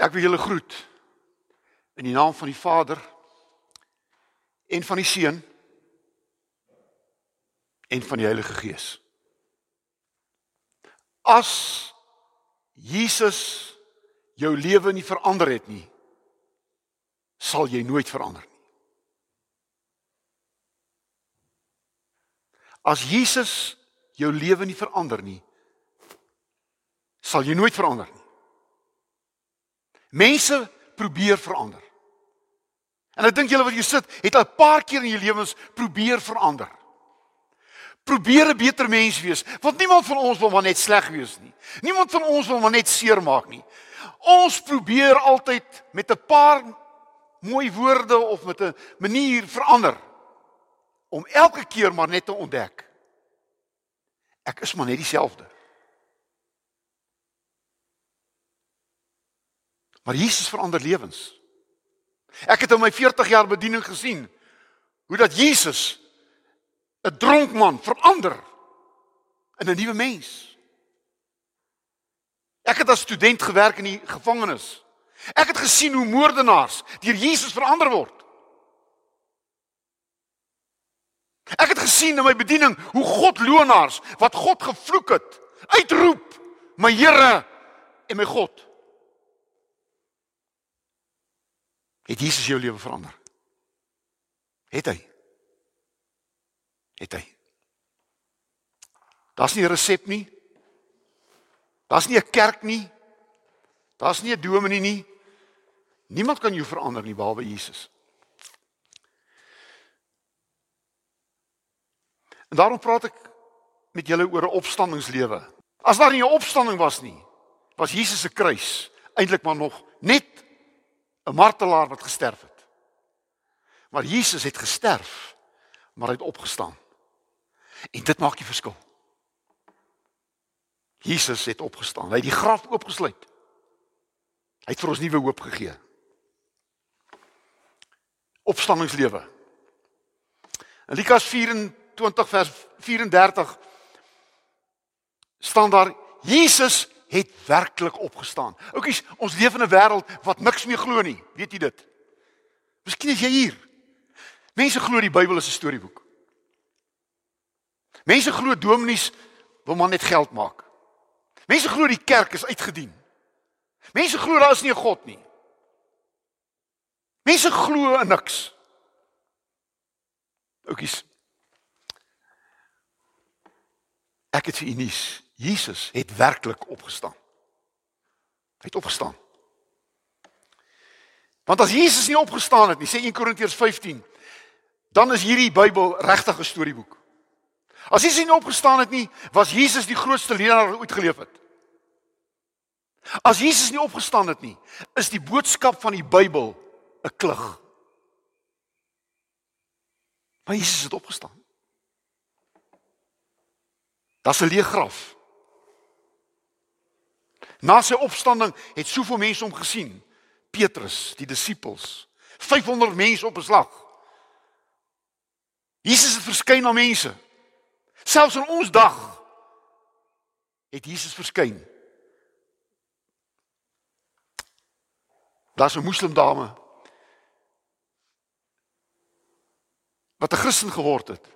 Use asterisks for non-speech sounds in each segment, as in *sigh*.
Ek wil julle groet in die naam van die Vader en van die Seun en van die Heilige Gees. As Jesus jou lewe nie verander het nie, sal jy nooit verander nie. As Jesus jou lewe nie verander nie, sal jy nooit verander nie. Mense probeer verander. En ek dink julle wat hier sit, het al 'n paar keer in julle lewens probeer verander. Probeer 'n beter mens wees, want niemand van ons wil maar net sleg wees nie. Niemand van ons wil maar net seermaak nie. Ons probeer altyd met 'n paar mooi woorde of met 'n manier verander om elke keer maar net te ontdek ek is maar net dieselfde. Maar Jesus verander lewens. Ek het in my 40 jaar bediening gesien hoe dat Jesus 'n dronk man verander in 'n nuwe mens. Ek het as student gewerk in die gevangenis. Ek het gesien hoe moordenaars deur Jesus verander word. Ek het gesien in my bediening hoe God loonaars wat God gevloek het, uitroep, "My Here en my God." Het Jesus jou lewe verander? Het hy? Het hy? Daar's nie 'n resep nie. Daar's nie 'n kerk nie. Daar's nie 'n dominee nie. Niemand kan jou verander nie behalwe Jesus. En daarom praat ek met julle oor 'n opstandingslewe. As daar nie 'n opstanding was nie, was Jesus se kruis eintlik maar nog net 'n martelaar wat gesterf het. Maar Jesus het gesterf, maar hy het opgestaan. En dit maak die verskil. Jesus het opgestaan. Hy het die graf oopgesluit. Hy het vir ons nuwe hoop gegee. Opstandingslewe. In Lukas 24 vers 34 staan daar Jesus het werklik opgestaan. Oukies, ons leef in 'n wêreld wat niks meer glo nie. Weet jy dit? Miskien is jy hier. Mense glo die Bybel is 'n storieboek. Mense glo dominees wil maar net geld maak. Mense glo die kerk is uitgedien. Mense glo daar is nie 'n God nie. Mense glo in niks. Oukies. Ek het vir u nuus. Jesus het werklik opgestaan. Hy het opgestaan. Want as Jesus nie opgestaan het nie, sê 1 Korintiërs 15, dan is hierdie Bybel regtig 'n storieboek. As Jesus nie opgestaan het nie, was Jesus die grootste leraar ooit geleef het. As Jesus nie opgestaan het nie, is die boodskap van die Bybel 'n klug. Maar Jesus het opgestaan. Daar's 'n leë graf. Na sy opstanding het soveel mense hom gesien. Petrus, die disippels, 500 mense op beslag. Jesus het verskyn aan mense. Selfs in ons dag het Jesus verskyn. Daar's 'n moslim dame wat 'n Christen geword het.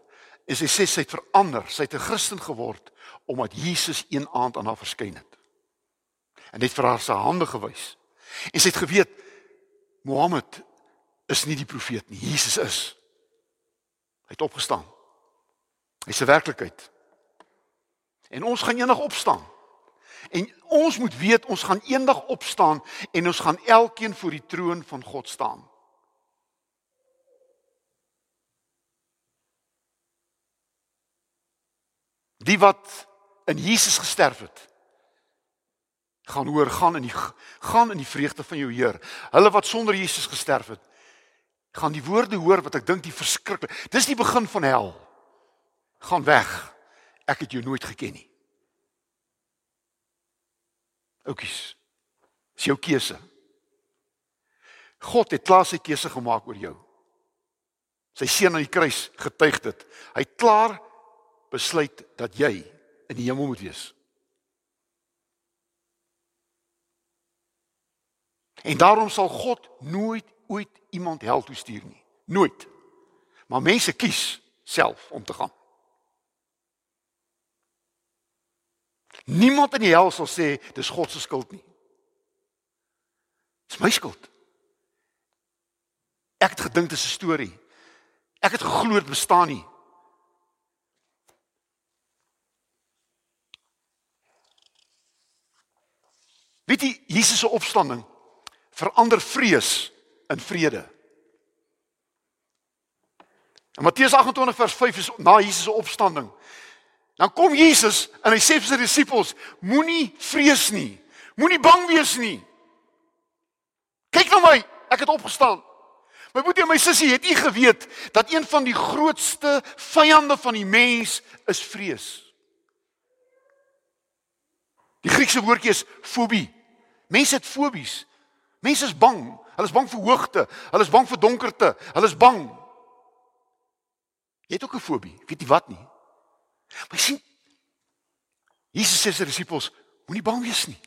En sy sê sy het verander, sy het 'n Christen geword omdat Jesus een aand aan haar verskyn het en het vir haar sy hande gewys. En sy het geweet Mohammed is nie die profeet nie, Jesus is. Hy het opgestaan. Hy's 'n werklikheid. En ons gaan eendag opstaan. En ons moet weet ons gaan eendag opstaan en ons gaan elkeen voor die troon van God staan. Die wat in Jesus gesterf het, gaan hoor gaan in die gaan in die vreugde van jou Heer. Hulle wat sonder Jesus gesterf het, gaan die woorde hoor wat ek dink die verskriklik. Dis die begin van hel. Gaan weg. Ek het jou nooit geken nie. Oukies. Dis jou keuse. God het klaar sy keuse gemaak oor jou. Sy seun aan die kruis getuig dit. Hy het klaar besluit dat jy in die hemel moet wees. En daarom sal God nooit ooit iemand hel toe stuur nie. Nooit. Maar mense kies self om te gaan. Niemand in die hel sal sê dis God se skuld nie. Dis my skuld. Ek het gedink dit is 'n storie. Ek het geglo dit bestaan nie. Weet jy Jesus se opstanding verander vrees in vrede. In Matteus 28 vers 5 is na Jesus se opstanding. Dan kom Jesus en hy sê vir sy disippels: Moenie vrees nie. Moenie bang wees nie. Kyk na my, ek het opgestaan. My boetie en my sussie, het u geweet dat een van die grootste vyande van die mens is vrees? Die Griekse woordjie is fobie. Mense het fobies. Mense is bang. Hulle is bang vir hoogte, hulle is bang vir donkerte, hulle is bang. Jy het ook 'n fobie, weet jy wat nie? Maar sien Jesus sê sy disippels, moenie bang wees nie.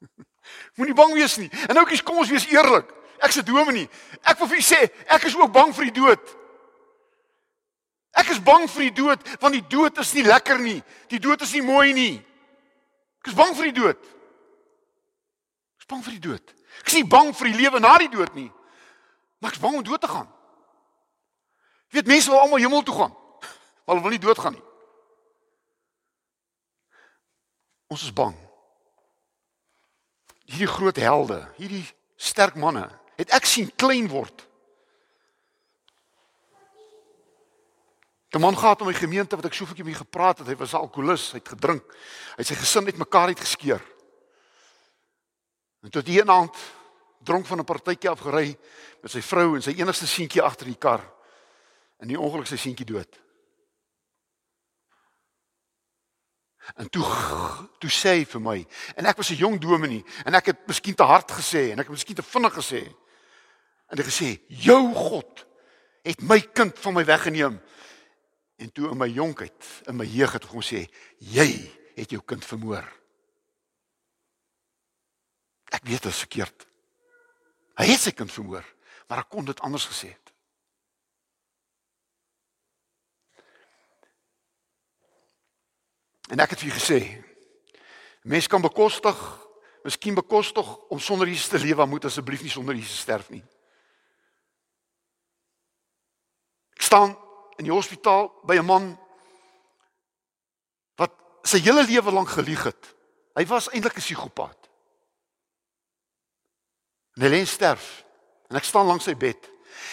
*laughs* moenie bang wees nie. En nou kies kom ons wees eerlik. Ek se dominee. Ek wil vir u sê, ek is ook bang vir die dood. Ek is bang vir die dood want die dood is nie lekker nie. Die dood is nie mooi nie. Ek is bang vir die dood. Ek is bang vir die dood. Ek is nie bang vir die lewe na die dood nie. Maar ek is bang om dood te gaan. Jy weet mense wil almal hemel toe gaan. *laughs* Maar hulle wil nie doodgaan nie. Ons is bang. Hierdie groot helde, hierdie sterk manne, het ek sien klein word. 'n Man gehad in my gemeente wat ek so 'n bietjie mee gepraat het, hy was 'n alkolikus, hy het gedrink. Hy het sy gesin net mekaar uitgeskeer. En tot die aand dronk van 'n partytjie afgery met sy vrou en sy enigste seentjie agter die kar. In die ongeluk sy seentjie dood. En toe toe sê hy vir my en ek was 'n jong dominee en ek het miskien te hard gesê en ek het miskien te vinnig gesê. En hy gesê: "Jou God het my kind van my weggeneem." En toe in my jonkheid, in my jeug het hom sê: "Jy het jou kind vermoor." Ek weet dit is verkeerd. Hy het sy kind vermoor, maar hy kon dit anders gesê het. En ek het vir gesê, mens kan bekostig, miskien bekostig om sonder Jesus te lewe, moet asseblief nie sonder Jesus sterf nie. Ek staan in die hospitaal by 'n man wat sy hele lewe lank gelieg het. Hy was eintlik 'n psigopaat. En hy lê sterf en ek staan langs sy bed.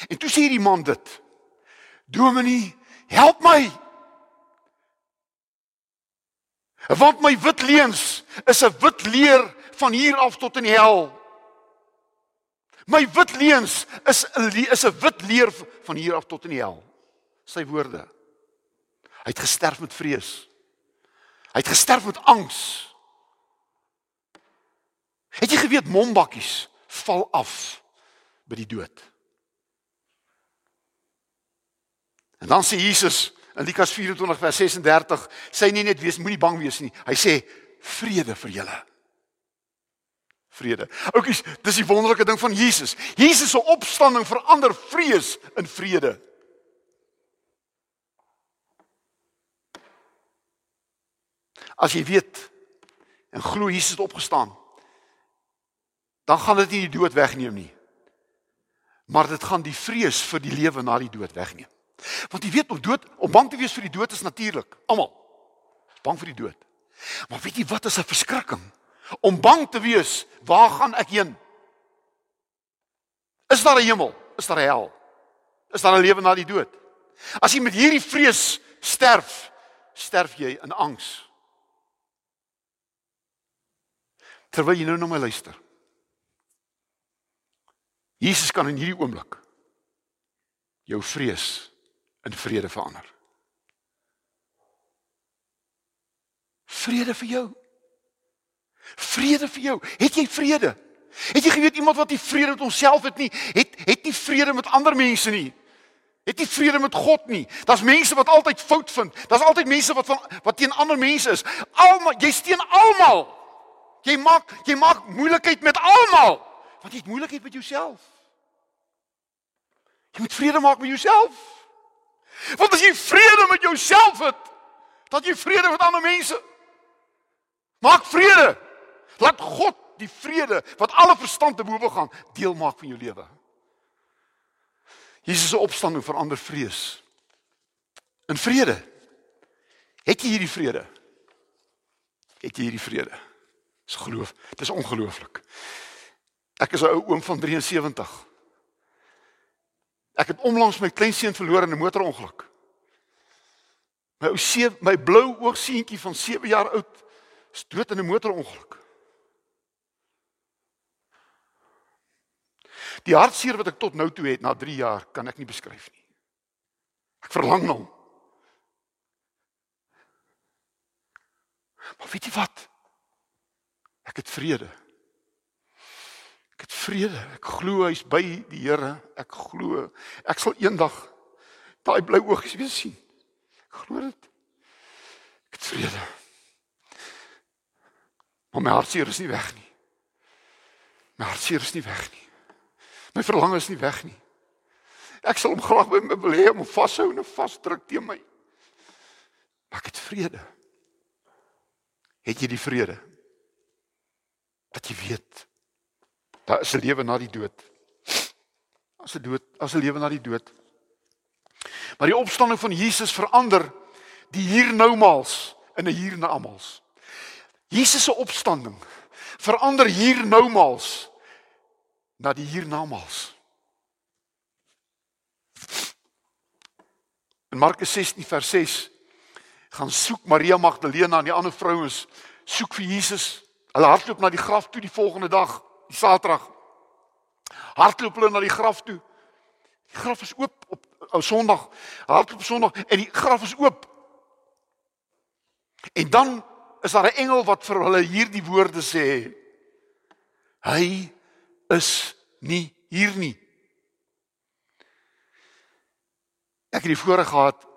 En toe sê hierdie man dit: "Dominee, help my!" Want my wit leuns is 'n wit leer van hier af tot in die hel. My wit leuns is 'n is 'n wit leer van hier af tot in die hel. Sy woorde. Hy het gesterf met vrees. Hy het gesterf met angs. Het jy geweet mombakkies val af by die dood? En dan sê Jesus in Lukas 24 vers 36 sê nie net wees moenie bang wees nie. Hy sê vrede vir julle. Vrede. Oukies, dis die wonderlike ding van Jesus. Jesus se opstanding verander vrees in vrede. As jy weet en glo Jesus het opgestaan, dan gaan dit nie die dood wegneem nie. Maar dit gaan die vrees vir die lewe na die dood wegneem. Want jy weet om dood, om bang te wees vir die dood is natuurlik. Almal bang vir die dood. Maar weet jy wat is 'n verskrikking? Om bang te wees, waar gaan ek heen? Is daar 'n hemel? Is daar 'n hel? Is daar 'n lewe na die dood? As jy met hierdie vrees sterf, sterf jy in angs. Terwyl jy nou na my luister. Jesus kan in hierdie oomblik jou vrees in vrede verander. Vrede vir jou. Vrede vir jou. Het jy vrede? Het jy geweet iemand wat nie vrede met homself het nie, het het nie vrede met ander mense nie. Het nie vrede met God nie. Daar's mense wat altyd fout vind. Daar's altyd mense wat van wat teen ander mense is. Almal, jy steen almal. Jy maak jy maak moeilikheid met almal. Want jy het moeilikheid met jouself. Jy moet vrede maak met jouself. Want as jy vrede met jouself het, dan jy vrede met ander mense. Maak vrede. Laat God die vrede wat alle verstand te bowe gaan deel maak van jou lewe. Jesus se opstanding verander vrees in vrede. Het jy hierdie vrede? Het jy hierdie vrede? Dis geloof. Dit is ongelooflik. Ek is 'n ou oom van 73. Ek het onlangs my kleinseun verloor in 'n motorongeluk. My ou seun, my blou oogseentjie van 7 jaar oud, is dood in 'n motorongeluk. Die hartseer wat ek tot nou toe het na 3 jaar, kan ek nie beskryf nie. Ek verlang na hom. Maar weet jy wat? Ek het vrede. Ek het vrede. Ek glo hy's by die Here. Ek glo ek sal eendag daai blou oogies weer sien. Ek glo dit. Ek het vrede. Maar my hartseer is nie weg nie. My hartseer is nie weg nie. My verlange is nie weg nie. Ek sal hom graag by my wil hê om vashou en vasdruk teen my. Maar ek het vrede. Het jy die vrede? Dat jy weet daar is 'n lewe na die dood. As 'n dood, as 'n lewe na die dood. Maar die opstanding van Jesus verander die hier noumaals in 'n hier na almals. Jesus se opstanding verander hier noumaals na die hiernamaals. In Markus 16 vers 6 gaan soek Maria Magdalena en die ander vrouens soek vir Jesus. Hulle hardloop na die graf toe die volgende dag, die Saterdag. Hardloop hulle na die graf toe. Die graf is oop op ou Sondag. Hardloop op Sondag en die graf is oop. En dan is daar 'n engel wat vir hulle hierdie woorde sê. Hy is nie hier nie. Ek het die voorreg gehad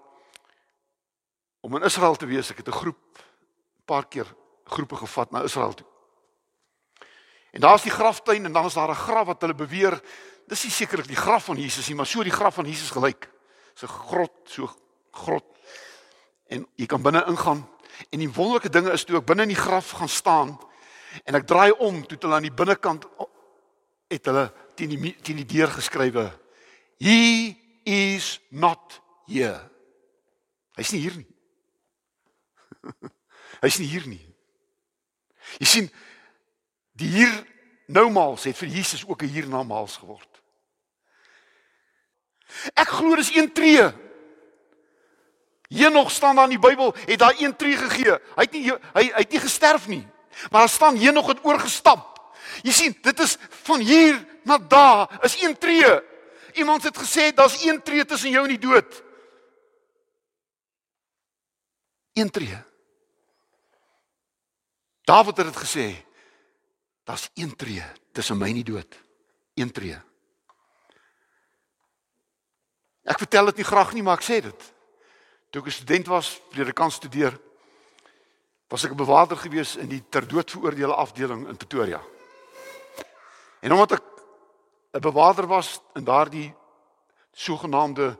om in Israel te wees. Ek het 'n groep 'n paar keer groepe gevat na Israel toe. En daar's die graftuin en dan is daar 'n graf wat hulle beweer. Dis nie sekerlik die graf van Jesus nie, maar so die graf van Jesus gelyk. So 'n grot, so grot. En jy kan binne ingaan. En die wonderlike dinge is toe ek binne in die graf gaan staan en ek draai om toe hulle aan die binnekant het hulle teen die teen die deur geskrywe he is not here. Hy's nie hier nie. *laughs* Hy's nie hier nie. Jy sien die hier noumaals het vir Jesus ook 'n hiernamaals geword ek glo dis een tree hier nog staan daar in die Bybel het daar een tree gegee hy het nie hy hy het nie gesterf nie maar daar staan hier nog het oorgestap Jy sien, dit is van hier na daar is een tree. Iemand het gesê daar's een tree tussen jou en die dood. Een tree. Dawid het dit gesê. Daar's een tree tussen my en die dood. Een tree. Ek vertel dit nie graag nie, maar ek sê dit. Toe ek 'n student was, predikant studeer, was ek 'n bewaarder gewees in die ter dood veroordeelde afdeling in Pretoria. En omdat ek 'n bewaarder was in daardie sogenaamde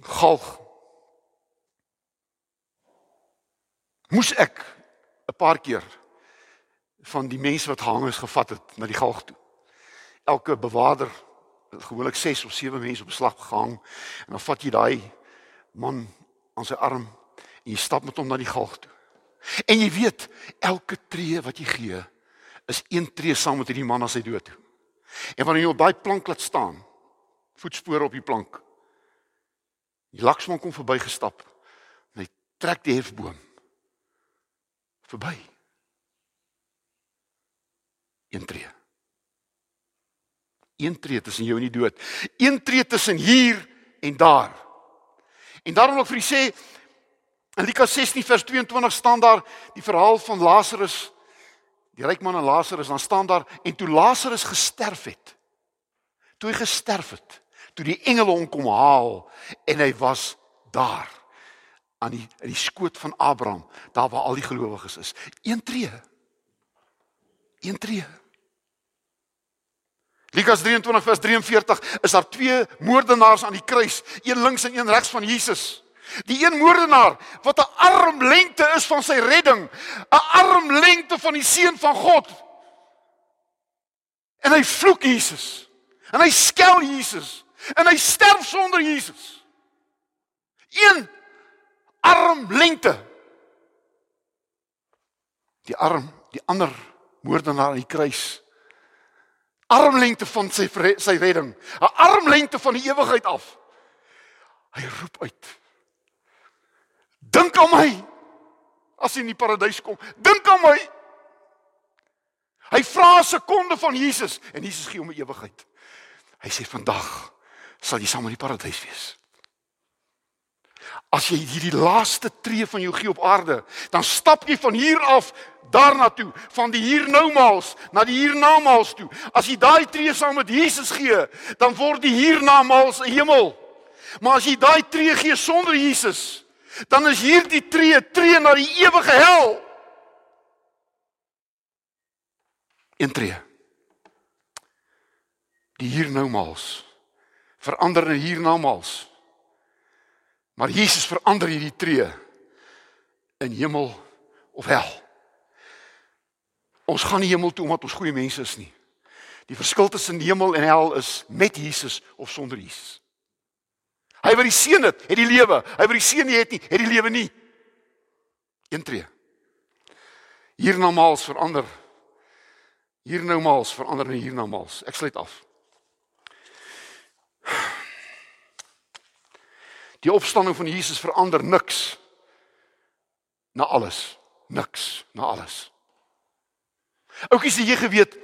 galg moes ek 'n paar keer van die mense wat gehang is gevat het na die galg toe. Elke bewaarder gewoonlik 6 of 7 mense op slag gehang en dan vat jy daai man aan sy arm en jy stap met hom na die galg toe. En jy weet, elke tree wat jy gee, is een tree saam met hierdie man as hy dood. En wanneer jy op daai plank laat staan, voetspore op die plank. Die laksman kom verbygestap. Hy trek die hefboom verby. Een tree. Een tree tussen jou en die dood. Een tree tussen hier en daar. En daarom wil ek vir u sê, In Lukas 16 vers 22 staan daar die verhaal van Lazarus. Die ryk man en Lazarus, dan staan daar en toe Lazarus gesterf het. Toe hy gesterf het, toe die engele hom kom haal en hy was daar aan die in die skoot van Abraham, daar waar al die gelowiges is. Een tree. Een tree. Lukas 23 vers 43 is daar twee moordenaars aan die kruis, een links en een regs van Jesus. Die een moordenaar wat 'n armlengte is van sy redding, 'n armlengte van die seun van God. En hy vloek Jesus. En hy skel Jesus. En hy sterf sonder Jesus. Een armlengte. Die arm, die ander moordenaar aan die kruis armlengte van sy sy redding, 'n armlengte van die ewigheid af. Hy roep uit. Dink aan my as jy in die paradys kom. Dink aan my. Hy vra 'n sekonde van Jesus en Jesus gee hom 'n ewigheid. Hy sê vandag sal jy saam in die paradys wees. As jy hierdie laaste tree van jou gee op aarde, dan stap jy van hier af daarna toe, van die hier noumaals na die hiernamaals toe. As jy daai tree saam met Jesus gee, dan word die hiernamaals 'n hemel. Maar as jy daai tree gee sonder Jesus, dan is hierdie tree tree na die ewige hel. Een tree. Die hiernamaals verander na hiernamaals. Maar Jesus verander hierdie tree in hemel of hel. Ons gaan nie hemel toe omdat ons goeie mense is nie. Die verskil tussen hemel en hel is met Jesus of sonder Jesus. Hy wat die seën het, het die lewe. Hy wat die seën nie het nie, het die lewe nie. Een tree. Hier normaals verander. Hier noumaals verander en hier noumaals. Ek sluit af. Die opstanding van Jesus verander niks na alles. Niks na alles. Oukies, jy geweet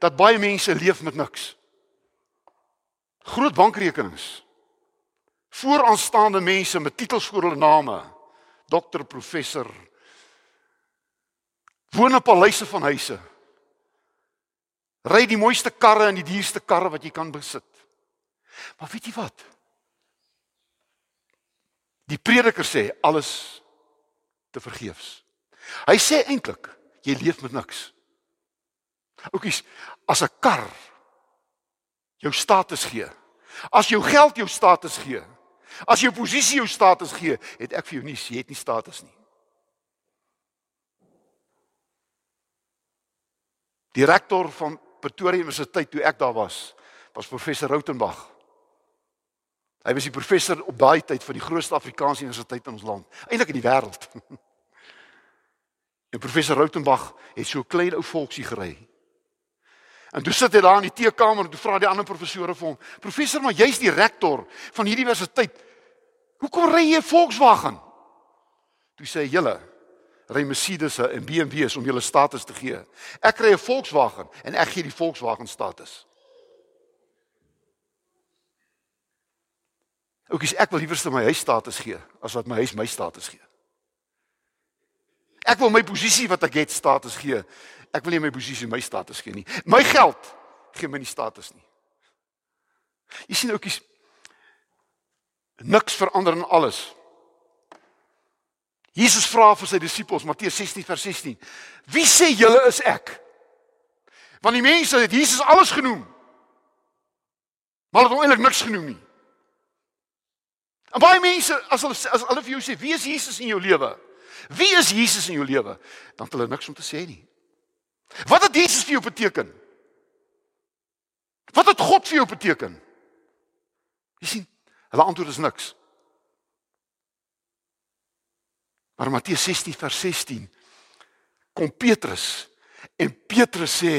dat baie mense leef met niks. Groot bankrekenings. Vooraanstaande mense met titels voor hulle name. Dokter, professor. Woon op paleise van huise. Ry die mooiste karre en die duurste karre wat jy kan besit. Maar weet jy wat? Die prediker sê alles te vergeefs. Hy sê eintlik jy leef met niks. Oukies, as 'n kar jou status gee, as jou geld jou status gee, as jou posisie jou status gee, het ek vir jou nie, jy het nie status nie. Die rektor van Pretoria Universiteit toe ek daar was, was professor Rautenbach. Hy was die professor op daai tyd van die grootste Afrikaanse universiteit in ons land, eintlik in die wêreld. *laughs* en professor Rautenbach het so 'n klein ou volksie gery. En toe sit hy daar in die teekamer en toe vra die ander professore vir hom: "Professor, maar jy's die rektor van hierdie universiteit. Hoekom ry jy 'n Volkswagen?" Toe sê hy: "Julle ry Mercedes en BMW's om julle status te gee. Ek ry 'n Volkswagen en ek gee die Volkswagen status." Oukies, ek wil liewer vir my huis status gee as wat my huis my status gee. Ek wil my posisie wat ek het status gee. Ek wil nie my posisie my status gee nie. My geld gee my nie status nie. Jy sien oukies niks verander in alles. Jesus vra vir sy disippels Matteus 16 vers 16. Wie sê julle is ek? Want die mense het Jesus alles genoem. Maar hulle het hom eintlik niks genoem nie. En baie mense as hulle as hulle vir jou sê wie is Jesus in jou lewe? Wie is Jesus in jou lewe? Dan het hulle niks om te sê nie. Wat het Jesus vir jou beteken? Wat het God vir jou beteken? Jy sien, hulle antwoord is niks. Maar Matteus 16 vers 16 kom Petrus en Petrus sê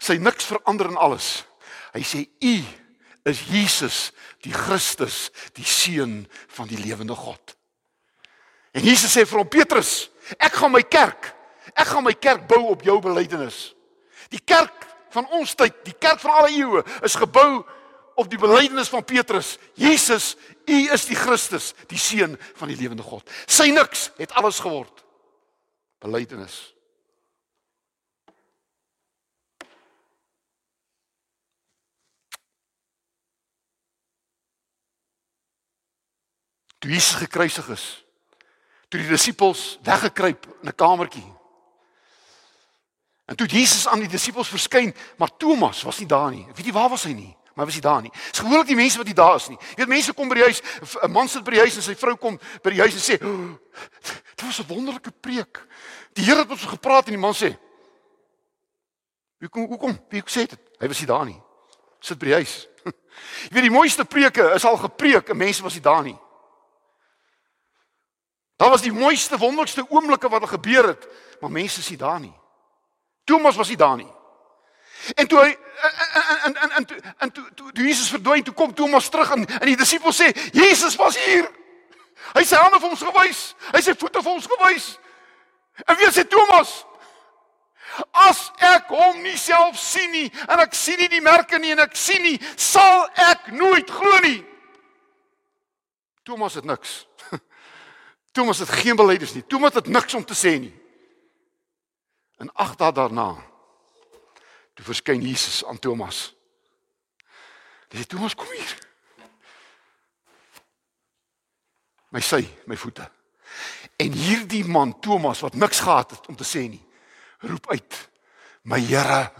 sy niks verander in alles. Hy sê u is Jesus die Christus, die seun van die lewende God. En Jesus sê vir hom Petrus, ek gaan my kerk, ek gaan my kerk bou op jou belydenis. Die kerk van ons tyd, die kerk van alle eeue is gebou op die belydenis van Petrus. Jesus, U is die Christus, die seun van die lewende God. Sy niks het alles geword. Belydenis. Toe Jesus gekruisig is, toe die disippels weggekruip in 'n kamertjie. En toe Jesus aan die disippels verskyn, maar Thomas was nie daar nie. Weet jy waar was hy nie? Maar was hy daar nie? Dis gewoonlik die mense wat nie daar is nie. Jy weet mense kom by die huis, 'n man sit by die huis en sy vrou kom by die huis en sê, oh, "Dit was 'n wonderlike preek. Die Here het ons gepraat en die man sê, "Wie kom hoekom? Wie sê dit? Hy was nie daar nie. Sit by die huis." *laughs* Jy weet die mooiste preke is al gepreek en mense was nie daar nie. Daar was die mooiste wonderlikste oomblikke wat er gebeur het, maar mense is nie daar nie. Thomas was nie daar nie. En toe hy en en en en toe en toe toe Jesus verdwyn, toe kom Thomas terug en en die disippels sê Jesus was hier. Hy sê hande vir ons gewys. Hy sê voete vir ons gewys. En wie sê Thomas? As ek hom nie self sien nie en ek sien nie die merke nie en ek sien nie, sal ek nooit glo nie. Thomas het niks. *laughs* Thomas het geen belydenis nie. Thomas het niks om te sê nie. En ag dae daarna toe verskyn Jesus aan Thomas. Dis Thomas kom hier. My sy, my voete. En hierdie man Thomas wat niks gehad het om te sê nie, roep uit: "My Here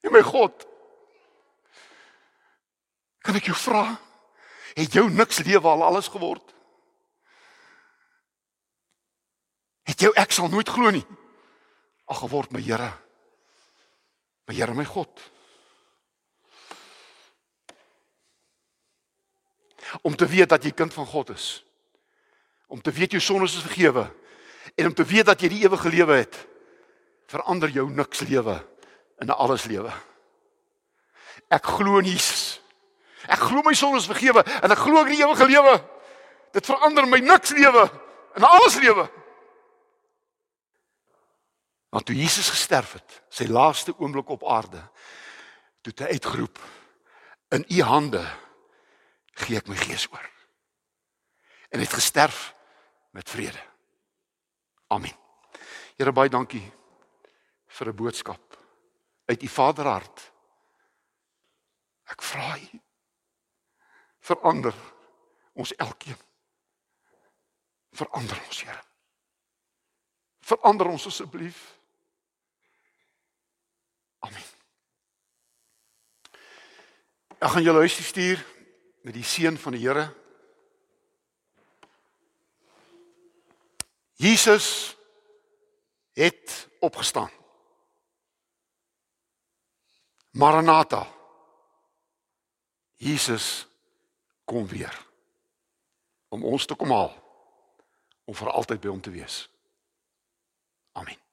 en my God." Kan ek jou vra, het jou niks lewe al alles geword? Het jou ek sal nooit glo nie ag geword my Here. My Here my God. Om te weet dat jy kind van God is. Om te weet jou sondes is vergewe en om te weet dat jy die ewige lewe het. Verander jou niks lewe in 'n alles lewe. Ek glo in Jesus. Ek glo my sondes vergewe en ek glo in die ewige lewe. Dit verander my niks lewe in 'n alles lewe. Want toe Jesus gesterf het, sy laaste oomblik op aarde, toe hy uitgeroep: "In u hande gee ek my gees oor." En hy het gesterf met vrede. Amen. Here baie dankie vir 'n boodskap uit u Vaderhart. Ek vra u verander ons elkeen. Verander ons, Here. Verander ons asseblief. Amen. Ek gaan julle huis stuur met die seën van die Here. Jesus het opgestaan. Maranatha. Jesus kom weer om ons te kom haal om vir altyd by hom te wees. Amen.